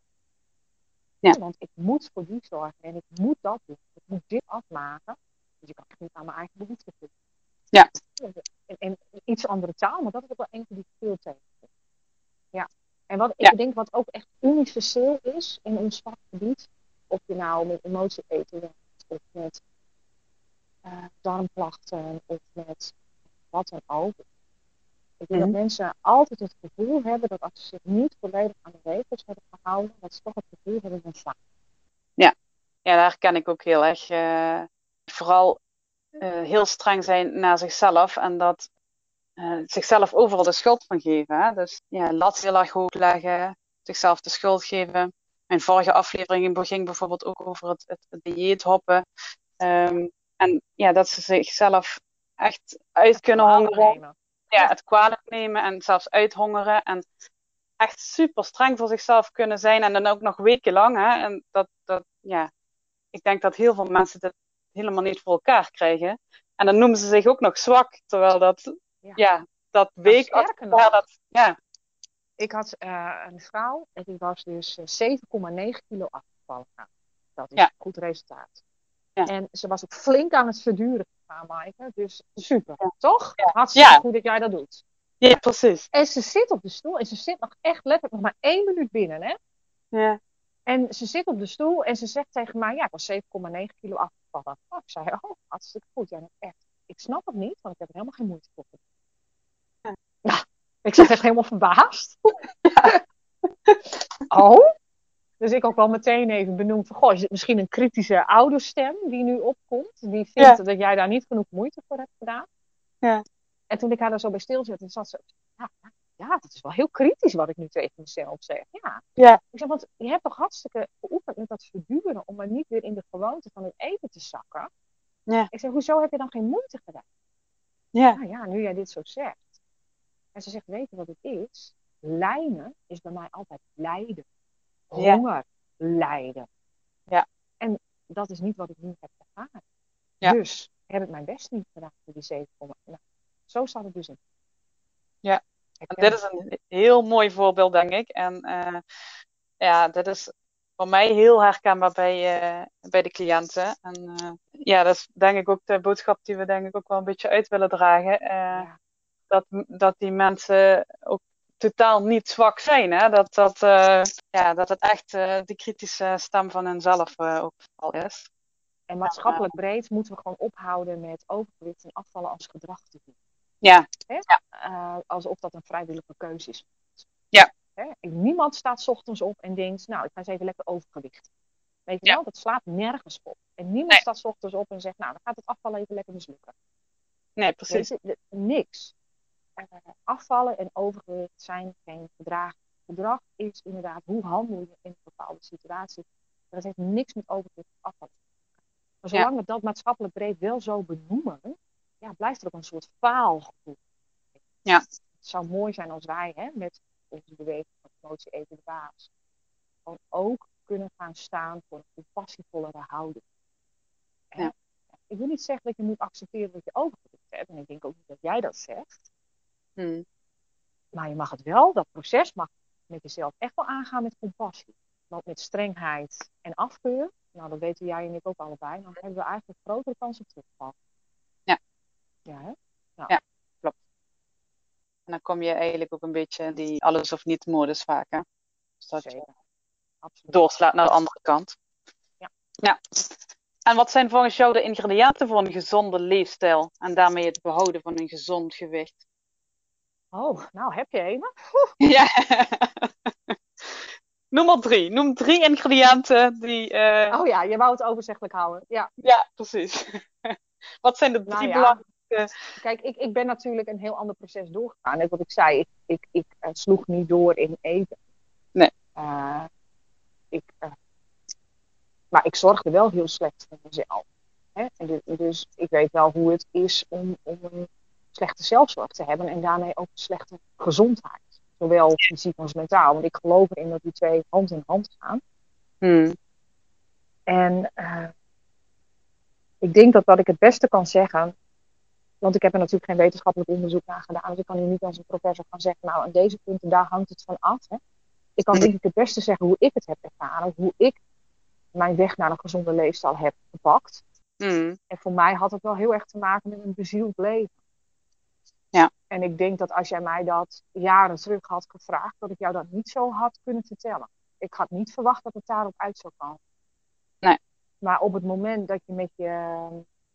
Ja. Want ik moet voor die zorgen en ik moet dat doen. Ik moet dit afmaken. Dus ik kan echt niet aan mijn eigen behoeften doen. Ja. En, en, iets andere taal, maar dat is ook wel eentje die veel tegen Ja. En wat ik denk wat ook echt universeel is in ons vakgebied, of je nou met emotie eten of met uh, darmklachten of met wat dan ook. Ik denk dat mhm. mensen altijd het gevoel hebben dat als ze zich niet volledig aan de regels hebben gehouden, dat ze toch het gevoel hebben van slaap. Ja. ja, daar ken ik ook heel erg. Uh, vooral uh, heel streng zijn naar zichzelf en dat zichzelf overal de schuld van geven. Hè? Dus ja, lat heel erg hoog leggen, zichzelf de schuld geven. Mijn vorige aflevering ging bijvoorbeeld ook over het, het, het dieethoppen. Um, en ja, dat ze zichzelf echt uit kunnen hongeren. Ja, het kwalijk nemen en zelfs uithongeren. En echt super streng voor zichzelf kunnen zijn. En dan ook nog wekenlang. Hè? En dat, dat, ja, ik denk dat heel veel mensen dit helemaal niet voor elkaar krijgen. En dan noemen ze zich ook nog zwak. Terwijl dat, ja, ja dat week. Ja, dat, ja. Ik had uh, een vrouw en die was dus 7,9 eh, kilo afgevallen. dat is een goed resultaat. En ze was ook flink aan het verduren gegaan, Maaike. Dus super, toch? Ja. Hartstikke goed dat jij dat doet. Ja, precies. En ze zit op de stoel en ze zit nog echt letterlijk nog maar één minuut binnen, hè? Ja. En ze zit op de stoel en ze zegt tegen mij, ja, ik was 7,9 kilo afgevallen. Oh, ik zei, oh, hartstikke goed. Ja, echt. Ik snap het niet, want ik heb er helemaal geen moeite voor. Ja. Nou, ik zat echt helemaal verbaasd. [laughs] Ja. oh? Dus ik ook wel meteen even benoemd van, goh, is het misschien een kritische ouderstem die nu opkomt? Die vindt dat jij daar niet genoeg moeite voor hebt gedaan? Ja. En toen ik haar daar zo bij stilzette, zat ze, ja, ja, dat is wel heel kritisch wat ik nu tegen mezelf zeg. Ja. ja. Ik zeg, want je hebt toch hartstikke geoefend met dat verduren om maar niet weer in de gewoonte van het eten te zakken. Ja. Ik zeg, hoezo heb je dan geen moeite gedaan? Ja. Nou ja, nu jij dit zo zegt. En ze zegt, weet je wat het is? Lijnen is bij mij altijd lijden. Ja. Honger, lijden. Ja. En dat is niet wat ik nu heb ervaren. Ja. Dus heb ik mijn best niet gedaan voor die 7, nou, zo staat het dus in. Ja. En dit is een heel mooi voorbeeld, denk ik. En uh, ja, dit is voor mij heel herkenbaar bij, uh, bij de cliënten. En uh, ja, dat is denk ik ook de boodschap die we denk ik ook wel een beetje uit willen dragen. Ja. dat, dat die mensen ook totaal niet zwak zijn. Hè? Dat, dat, ja, dat het echt de kritische stem van henzelf ook al is. En maatschappelijk breed moeten we gewoon ophouden met overgewicht en afvallen als gedrag te doen. Ja. Hè? ja. Uh, alsof dat een vrijwillige keuze is. Ja. Hè? Niemand staat 's ochtends op en denkt, nou, ik ga eens even lekker overgewicht. Weet je Ja. wel, dat slaat nergens op. En niemand Nee. staat 's ochtends op en zegt, nou, dan gaat het afvallen even lekker mislukken. Nee, precies. Niks. Eh, afvallen en overgewicht zijn geen gedrag. Gedrag is inderdaad, hoe handel je in een bepaalde situatie. Maar dat heeft niks met overgewicht of maken. Maar Ja. zolang we dat maatschappelijk breed wel zo benoemen, ja, blijft er ook een soort faalgevoel. Ja. Het zou mooi zijn als wij hè, met onze beweging van emotie even de baas gewoon ook kunnen gaan staan voor een compassievollere houding. Ja. Ik wil niet zeggen dat je moet accepteren dat je overgewicht hebt. En ik denk ook niet dat jij dat zegt. Hm. Maar je mag het wel, dat proces mag met jezelf echt wel aangaan met compassie. Want met strengheid en afkeur, nou dat weten jij en ik ook allebei, dan hebben we eigenlijk grotere kans op terugval. Ja. Ja, hè? En dan kom je eigenlijk ook een beetje die alles of niet modus vaak. Hè? Dus dat je Zeker. Absoluut. doorslaat naar de andere kant. Ja. ja. En wat zijn volgens jou de ingrediënten voor een gezonde leefstijl en daarmee het behouden van een gezond gewicht? Oh, nou heb je een. [laughs] Ja. [laughs] Noem maar drie. Noem drie ingrediënten die. eh, Oh ja, je wou het overzichtelijk houden. Ja, Ja, precies. [laughs] wat zijn de drie Nou ja. belangrijkste? kijk, ik, ik ben natuurlijk een heel ander proces doorgegaan. Net wat ik zei, ik, ik, ik eh, sloeg niet door in eten. Nee. Eh, ik, maar ik zorgde wel heel slecht voor mezelf. Hè? En dus, dus ik weet wel hoe het is om, om een slechte zelfzorg te hebben en daarmee ook slechte gezondheid. Zowel fysiek als mentaal. Want ik geloof erin dat die twee hand in hand gaan. Hmm. En eh, ik denk dat wat ik het beste kan zeggen, want ik heb er natuurlijk geen wetenschappelijk onderzoek naar gedaan, dus ik kan hier niet als een professor gaan zeggen, nou aan deze punten daar hangt het van af. Hè. Ik kan denk ik het beste zeggen hoe ik het heb ervaren, hoe ik mijn weg naar een gezonde leefstijl heb gepakt. Hmm. En voor mij had het wel heel erg te maken met een bezield leven. En ik denk dat als jij mij dat jaren terug had gevraagd, dat ik jou dat niet zo had kunnen vertellen. Ik had niet verwacht dat het daarop uit zou komen. Nee. Maar op het moment dat je met je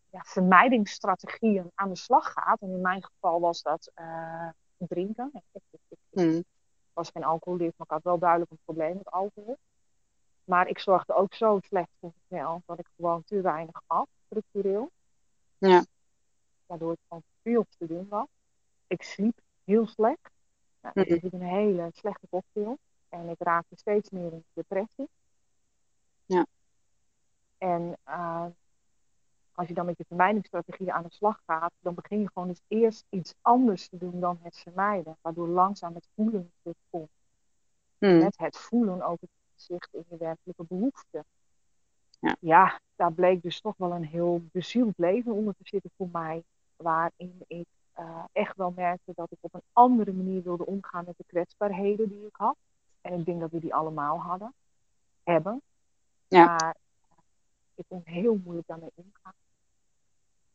ja, vermijdingsstrategieën aan de slag gaat, en in mijn geval was dat eh, drinken. Ik, ik, ik, ik Hmm. was geen alcoholist, maar ik had wel duidelijk een probleem met alcohol. Maar ik zorgde ook zo slecht voor mezelf dat ik gewoon te weinig at, structureel. Ja. Waardoor het gewoon veel te doen was. Ik sliep heel slecht. Nou, Mhm. Ik liep een hele slechte cocktail. En ik raakte steeds meer in depressie. Ja. En eh, als je dan met je vermijdingsstrategie aan de slag gaat, dan begin je gewoon eens eerst iets anders te doen dan het vermijden. Waardoor langzaam het voelen terugkomt Hmm. met het voelen ook het zicht in je werkelijke behoeften. Ja. daar bleek dus toch wel een heel bezield leven onder te zitten voor mij. Waarin ik eh, echt wel merkte dat ik op een andere manier wilde omgaan met de kwetsbaarheden die ik had. En ik denk dat we die allemaal hadden, hebben. Ja. Maar ik kon heel moeilijk daarmee omgaan.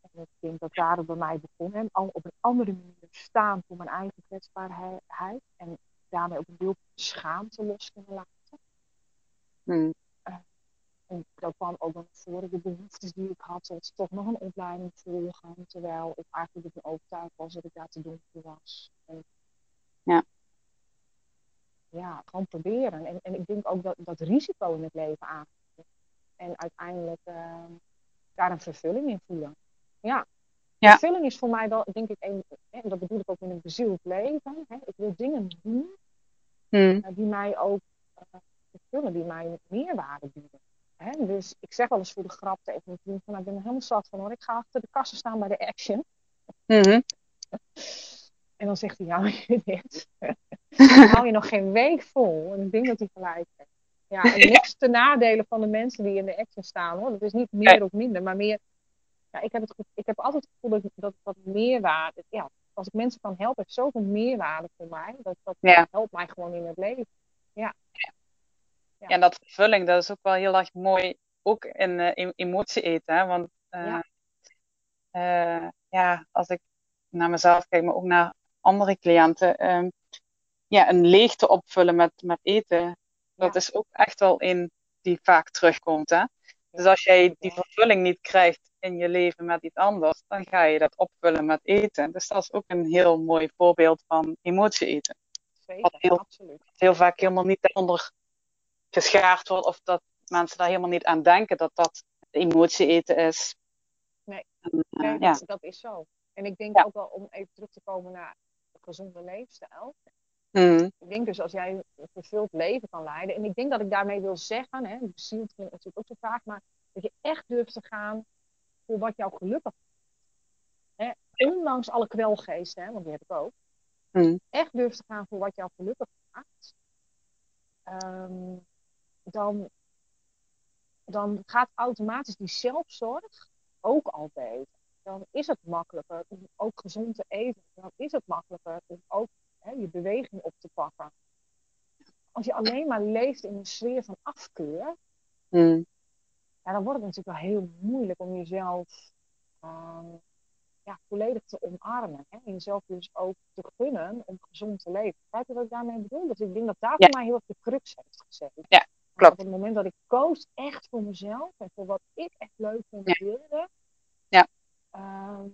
En ik denk dat daar bij mij begon. En al op een andere manier staan voor mijn eigen kwetsbaarheid. En daarmee ook een deel schaamte los kunnen laten. Hmm. En dat kwam ook nog voor de behoeftes die ik had, tot toch nog een opleiding volgen. Terwijl ik eigenlijk ervan overtuigd was dat ik daar te dom voor was. En Ja. ja, gewoon proberen. En, en ik denk ook dat, dat risico in het leven aan. En uiteindelijk uh, daar een vervulling in voelen. Ja. ja. Vervulling is voor mij wel, denk ik, een, en dat bedoel ik ook in een bezield leven. Hè. Ik wil dingen doen hmm. die mij ook uh, vervullen, die mij meerwaarde bieden. Hè? Dus ik zeg wel eens voor de grap tegen mijn vriend van, nou, ik ben er helemaal zat van hoor. Ik ga achter de kassen staan bij de Action. Mm En dan zegt hij, ja, [laughs] je dit. [laughs] dan hou je nog geen week vol. En ik denk dat hij gelijk heeft. Ja, en [laughs] niks te nadelen van de mensen die in de action staan hoor. Dat is niet meer of minder, maar meer. Ja, ik heb, het, ik heb altijd het gevoel dat, dat wat meerwaarde. Ja, als ik mensen kan helpen, heeft zoveel meerwaarde voor mij. Dat, dat helpt mij gewoon in het leven. Ja. En dat vervulling, dat is ook wel heel erg mooi, ook in, uh, emotie eten. Hè? Want uh, ja. Uh, ja. als ik naar mezelf kijk, maar ook naar andere cliënten, um, ja, een leegte opvullen met, met eten, dat is ook echt wel een die vaak terugkomt. Hè? Dus als jij die vervulling niet krijgt in je leven met iets anders, dan ga je dat opvullen met eten. Dus dat is ook een heel mooi voorbeeld van emotie eten. Zeker, wat heel, absoluut. heel vaak helemaal niet onder geschaard wordt of dat mensen daar helemaal niet aan denken dat dat emotie eten is. Nee, en, uh, ja. dat, dat, is zo. En ik denk ook wel om even terug te komen naar een gezonde leefstijl. Mm. Ik denk dus als jij een vervuld leven kan leiden. En ik denk dat ik daarmee wil zeggen, hè, bezield klinkt natuurlijk ook zo vaak, maar dat je echt durft te gaan voor wat jou gelukkig maakt. Ondanks alle kwelgeesten, hè, want die heb ik ook. Mm. Echt durft te gaan voor wat jou gelukkig maakt. Um, dan, dan gaat automatisch die zelfzorg ook al beter. Dan is het makkelijker om ook gezond te eten. Dan is het makkelijker om ook hè, je beweging op te pakken. Als je alleen maar leeft in een sfeer van afkeur, hmm. ja, dan wordt het natuurlijk wel heel moeilijk om jezelf uh, ja, volledig te omarmen. Hè? En jezelf dus ook te gunnen om gezond te leven. Kijk wat ik daarmee bedoel? Dus ik denk dat daar voor mij heel erg de crux heeft gezet. Ja, klopt. Op het moment dat ik koos echt voor mezelf en voor wat ik echt leuk vond en wilde, ja. Uh,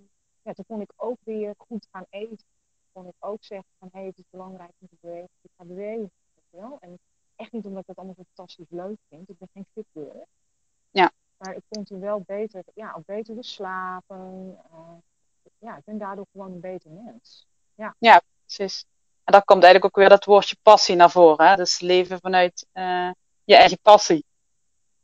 ja, toen kon ik ook weer goed gaan eten kon ik ook zeggen van hé, hey, het is belangrijk om te bewegen. Ik ga bewegen. Wel? En echt niet omdat ik het allemaal fantastisch leuk vind. Ik ben geen fitgirl. Ja. Maar ik kon toen wel beter, ja, ook beter slapen. Uh, ja, ik ben daardoor gewoon een beter mens. Ja, ja precies. En dat komt eigenlijk ook weer dat woordje passie naar voren. Hè? Dus leven vanuit uh, je eigen passie.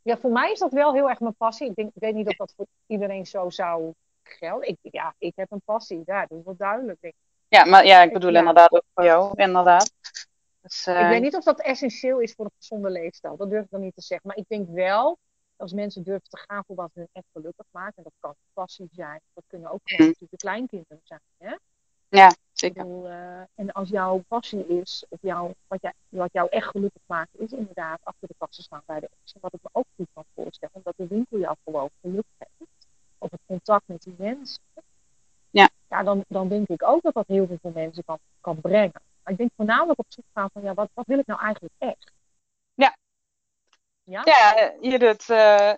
Ja, voor mij is dat wel heel erg mijn passie. Ik, denk, ik weet niet of dat voor iedereen zo zou gelden. Ik, ja, ik heb een passie. Ja, dat is wel duidelijk. Denk ik. Ja, maar ja, ik bedoel inderdaad ook voor jou, inderdaad. Dus, uh... Ik weet niet of dat essentieel is voor een gezonde leefstijl. Dat durf ik dan niet te zeggen. Maar ik denk wel, als mensen durven te gaan voor wat hun echt gelukkig maakt. En dat kan passie zijn. Dat kunnen ook gewoon mm. natuurlijk kleinkinderen zijn. Hè? Ja, zeker. Bedoel, uh, en als jouw passie is, of jouw, wat, jij, wat jou echt gelukkig maakt, is inderdaad achter de kassen staan bij de en Wat ik me ook goed kan voorstellen, omdat de winkel jou gewoon geluk geeft. Of het contact met die mensen ja. ja dan, dan denk ik ook dat dat heel veel mensen kan, kan brengen. Maar ik denk voornamelijk op zoek gaan van, ja, wat, wat wil ik nou eigenlijk echt? Ja. Ja, ja Judith, uh,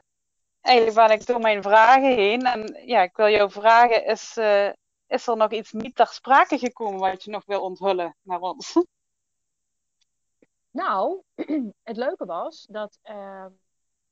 eigenlijk ben ik door mijn vragen heen. En ja, ik wil jou vragen, is, uh, is er nog iets niet ter sprake gekomen wat je nog wil onthullen naar ons? [laughs] Nou, [clears throat] het leuke was dat uh,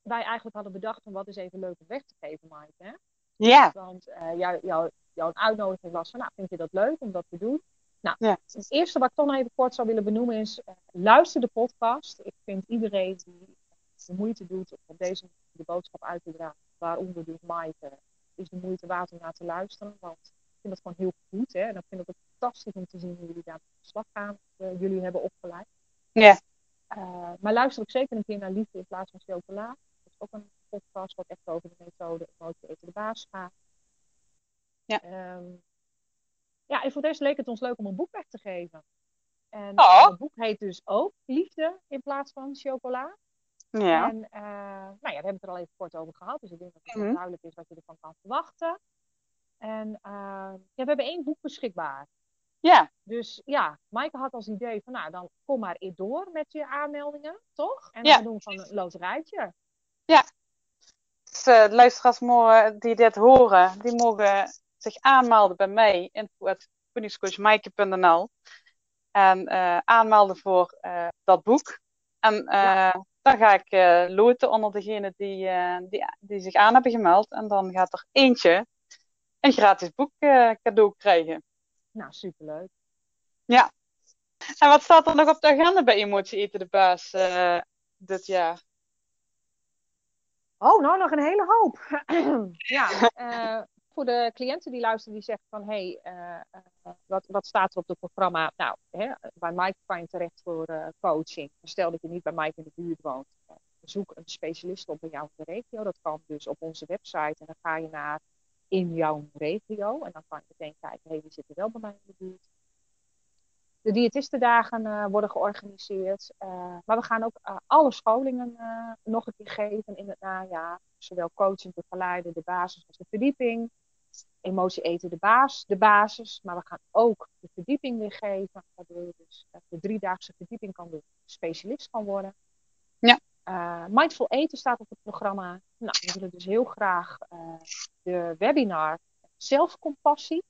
wij eigenlijk hadden bedacht om wat is even leuk om weg te geven, Mike. Hè? Ja. Want uh, jou, jou, jouw uitnodiging was van, nou, vind je dat leuk om dat te doen? Nou, ja. het eerste wat ik toch nog even kort zou willen benoemen is, uh, luister de podcast. Ik vind iedereen die de moeite doet om op deze de boodschap uit te dragen, waaronder dus Maaike, is de moeite waard om naar te luisteren. Want vind dat gewoon heel goed. Hè? En dan vind ik het fantastisch om te zien hoe jullie daar op de slag gaan, uh, jullie hebben opgeleid. Ja. Uh, maar luister ook zeker een keer naar Liefde in plaats van chocola. Dat is ook een podcast wat echt over de methode emotie eten de baas gaat. Ja. Um, ja, en voor deze leek het ons leuk om een boek weg te geven. En oh. het boek heet dus ook Liefde in plaats van chocola. Ja. En uh, nou ja, daar hebben we het er al even kort over gehad. Dus ik denk dat het mm -hmm. duidelijk is wat je ervan kan verwachten. En uh, ja, we hebben één boek beschikbaar. Ja. Dus ja, Maaike had als idee van nou, dan kom maar eerst door met je aanmeldingen, toch? En ja. dan doen we van een loterijtje. Ja. Dus uh, luisteraars die dit horen, die mogen zich aanmelden bij mij, info.voedingscoachmaaike.nl. En aanmelden voor dat boek. En dan ga ik loten onder degenen die, die, die zich aan hebben gemeld. En dan gaat er eentje een gratis boek cadeau krijgen. Nou, superleuk. Ja. En wat staat er nog op de agenda bij Emotie Eten de Baas dit jaar? Oh, nou nog een hele hoop. [clears throat] ja, uh, voor de cliënten die luisteren, die zeggen van hé, hey, uh, wat, wat staat er op het programma? Nou, hè, bij Mike kan je terecht voor coaching. Stel dat je niet bij Mike in de buurt woont. zoek een specialist op in jouw regio. Dat kan dus op onze website. En dan ga je naar in jouw regio. En dan kan je meteen kijken, hey, wie zit er wel bij mij in de buurt? de diëtistendagen uh, worden georganiseerd. Uh, maar we gaan ook uh, alle scholingen nog een keer geven in het najaar. Zowel coaching, begeleiden, de basis als de verdieping. Emotie eten, de, baas, de basis. Maar we gaan ook de verdieping weer geven. Waardoor je dus de driedaagse verdieping kan doen. Specialist kan worden. Ja. Mindful eten staat op het programma. Nou, we willen dus heel graag de webinar zelfcompassie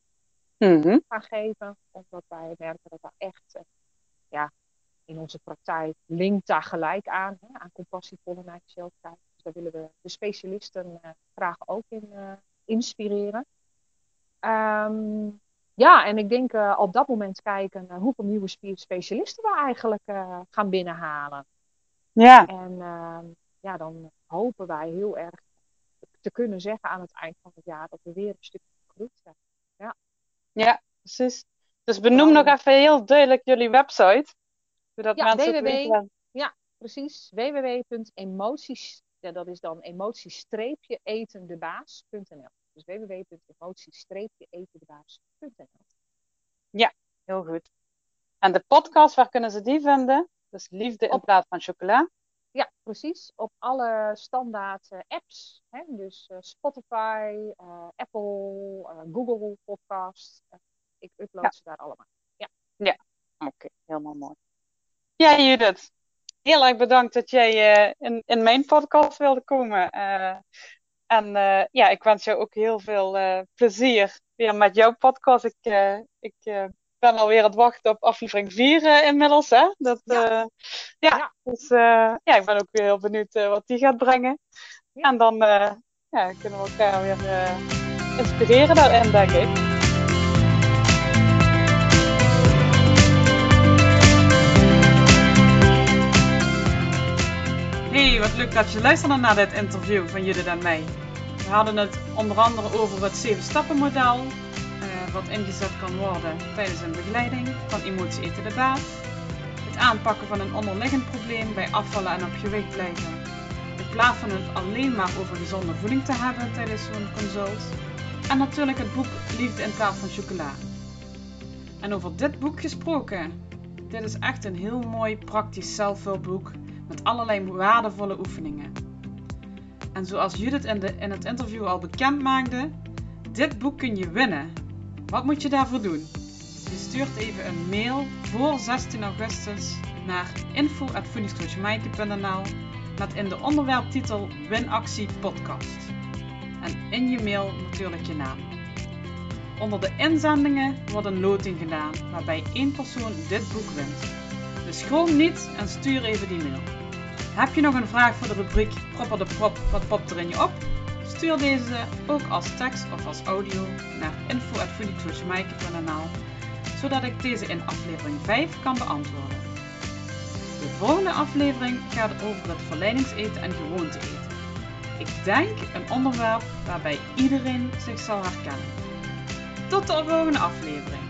Mhm. gaan geven. Omdat wij merken dat daar echt, uh, ja, in onze praktijk linkt daar gelijk aan, hè, aan compassievolle naar. Dus daar willen we de specialisten graag ook in inspireren. Um, ja, en ik denk op dat moment kijken hoeveel nieuwe specialisten we eigenlijk gaan binnenhalen. Ja. En ehm, ja, dan hopen wij heel erg te kunnen zeggen aan het eind van het jaar dat we weer een stukje gegroeid zijn. Ja. Ja, precies. Dus benoem nog even heel duidelijk jullie website. Zodat ja, mensen www, Ja, precies. www.emoties, ja, dat is dan emoties-etendebaas.nl. Dus www.emoties-etendebaas.nl. Ja, heel goed. En de podcast, waar kunnen ze die vinden? Dus Liefde in plaats van chocola. Ja, precies. Op alle standaard uh, apps. Hè? Dus uh, Spotify, uh, Apple, Google Podcast. ik upload ja. ze daar allemaal. Ja, ja. oké. Okay. Helemaal mooi. Ja, Judith. Heel erg bedankt dat jij in, in mijn podcast wilde komen. en ja, ik wens jou ook heel veel plezier weer met jouw podcast. Ik, ik ben alweer aan het wachten op aflevering 4 uh, inmiddels. Hè? Dat, ja. Uh, ja. Dus uh, ja, ik ben ook weer heel benieuwd wat die gaat brengen. En dan ja, kunnen we elkaar weer inspireren daarin, denk ik. Hey, wat leuk dat je luisterde naar dit interview van Judith en mij. We hadden het onder andere over het 7-stappen-model, wat ingezet kan worden tijdens een begeleiding van emotie eten de baas, het aanpakken van een onderliggend probleem bij afvallen en op gewicht blijven, in plaats van het alleen maar over gezonde voeding te hebben tijdens zo'n consult, en natuurlijk het boek Liefde in plaats van chocola. En over dit boek gesproken, dit is echt een heel mooi praktisch zelfhulpboek met allerlei waardevolle oefeningen. En zoals Judith in, de, in het interview al bekend maakte, dit boek kun je winnen wat moet je daarvoor doen? Je stuurt even een mail voor 16 augustus naar info.voedingscoachmaaike.nl met in de onderwerptitel Winactie Podcast. En in je mail natuurlijk je naam. Onder de inzendingen wordt een loting gedaan waarbij één persoon dit boek wint. Dus schroom niet en stuur even die mail. Heb je nog een vraag voor de rubriek Propper de Prop, wat popt er in je op? Stuur deze ook als tekst of als audio naar info.foodiecoachmaaike.nl zodat ik deze in aflevering 5 kan beantwoorden. De volgende aflevering gaat over het verleidingseten en gewoonte eten. Ik denk een onderwerp waarbij iedereen zich zal herkennen. Tot de volgende aflevering.